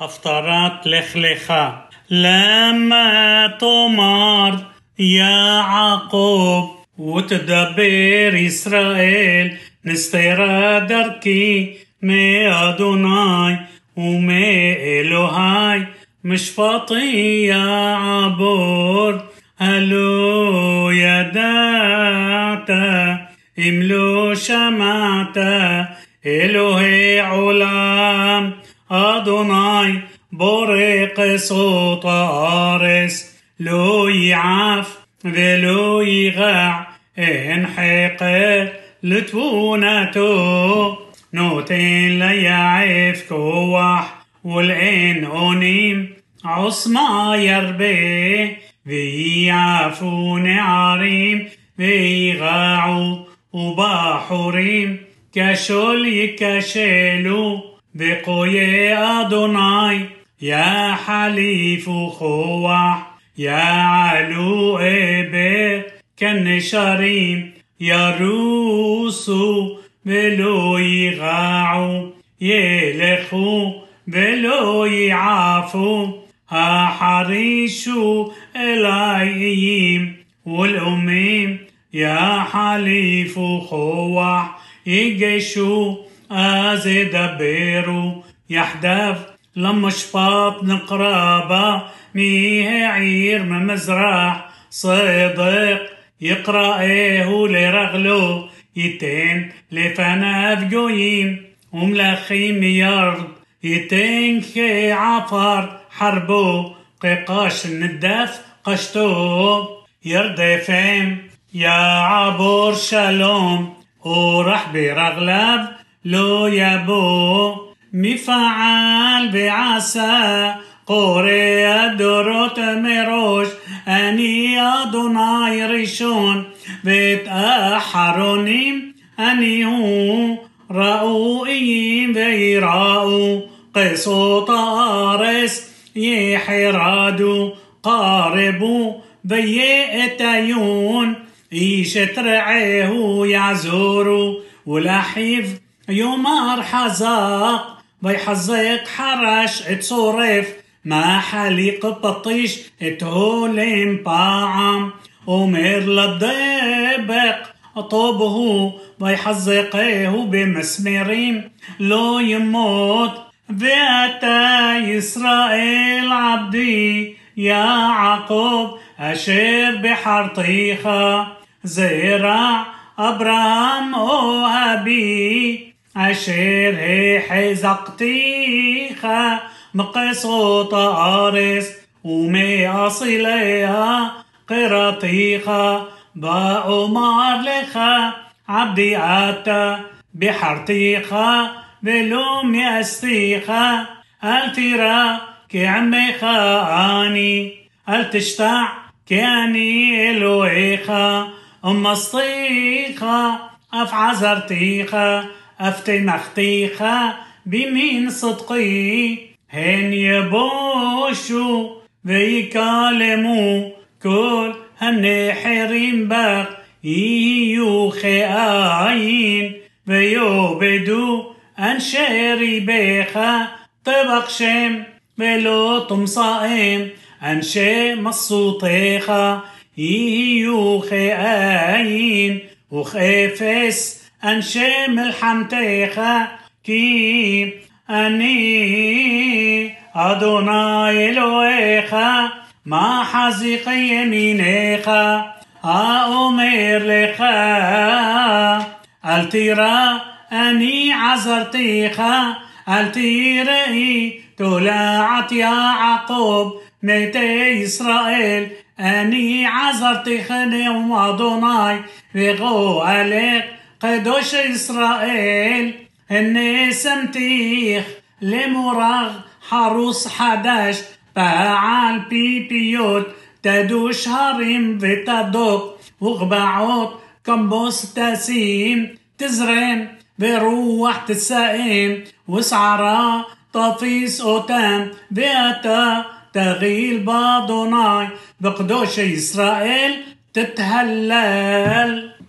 أفطرت لخلخة لما تمر يعقوب وتدبر إسرائيل نستير دركي مي أدوناي ومي الوهاي مش فاطي يا عبور ألو يا داتا املو شمعتا الوهي علام أدوناي بورق صوت أرس لو يعاف ولو يغاع انحق لتونته نوتين ليعف كوح والعين أونيم عصمة يربي بيعفون عريم بيغاعوا وباحوريم كشل يكشلوا بقوي أدوناي يا حليف خوع يا علو إبي كنشريم يا روسو بلو يغاعو يلخو بلو يعافو ها حريشو والأميم يا حليف خوع يجشو אז ידברו יחדיו لمشفاط نقرابة ميه عير مزرع صدق يقرأ ايه لرغلو يتين لفناف جويم وملخيم يرض يتين كي عفر حربو قيقاش الندف قشتو يردفهم يا عبور شالوم ورح برغلب لو يبو مفعل بعسى قوري الدروت مروش أني أدوناي ريشون بيت أحرونيم أني هو رأوئيم ويراؤوا قصو طارس يحرادو قاربو بيئتيون إيش ترعيه يعزورو ولحيف يومار حزاق بيحزق حرش اتصورف ما حليق بطيش اتهولم باعم. ومر للضبق طوبه. بيحزقه بمسمرين لو يموت بأتا إسرائيل عبدي. يا عقوب أشير بحرطيخة. زرع أبراهام أوهبي أشير هي حزقتيخ مقصوط أرس ومي أصليها قرطيخ بأمر لخ عبدي أتا بحرتيخ بلوم يستيخ الترى كعميخ أني التشتع كأني إلويخ أم أصطيخ أف عزرتيخ أفتنختيخ بمين صدقي هن يبوشوا ويكلموا كل النحرين بق يهيو خائين ويوبدوا أنشاري بيخا طبق شم ולא תומסאם אנשי מסותיך יהיו כאין וכאפס أنشي ملحمتيخ כי אני אדוני אלוהיך מחזיק ימינך האומר לך אל תירא אני עזרתיך אל תיראי תולעת יעקב מתי ישראל אני עזרתיך נאום אדוני وغو عليك قدوش إسرائيل هني سمتيخ لمراغ حروس حدش فعال بيبيوت تدوش هرم وتدوك وغبعوت كمبوس تسيم تزرم بروح تسائم وسعرا طفيس أوتام بيتا تغيل باضوناي بقدوش إسرائيل تتهلل.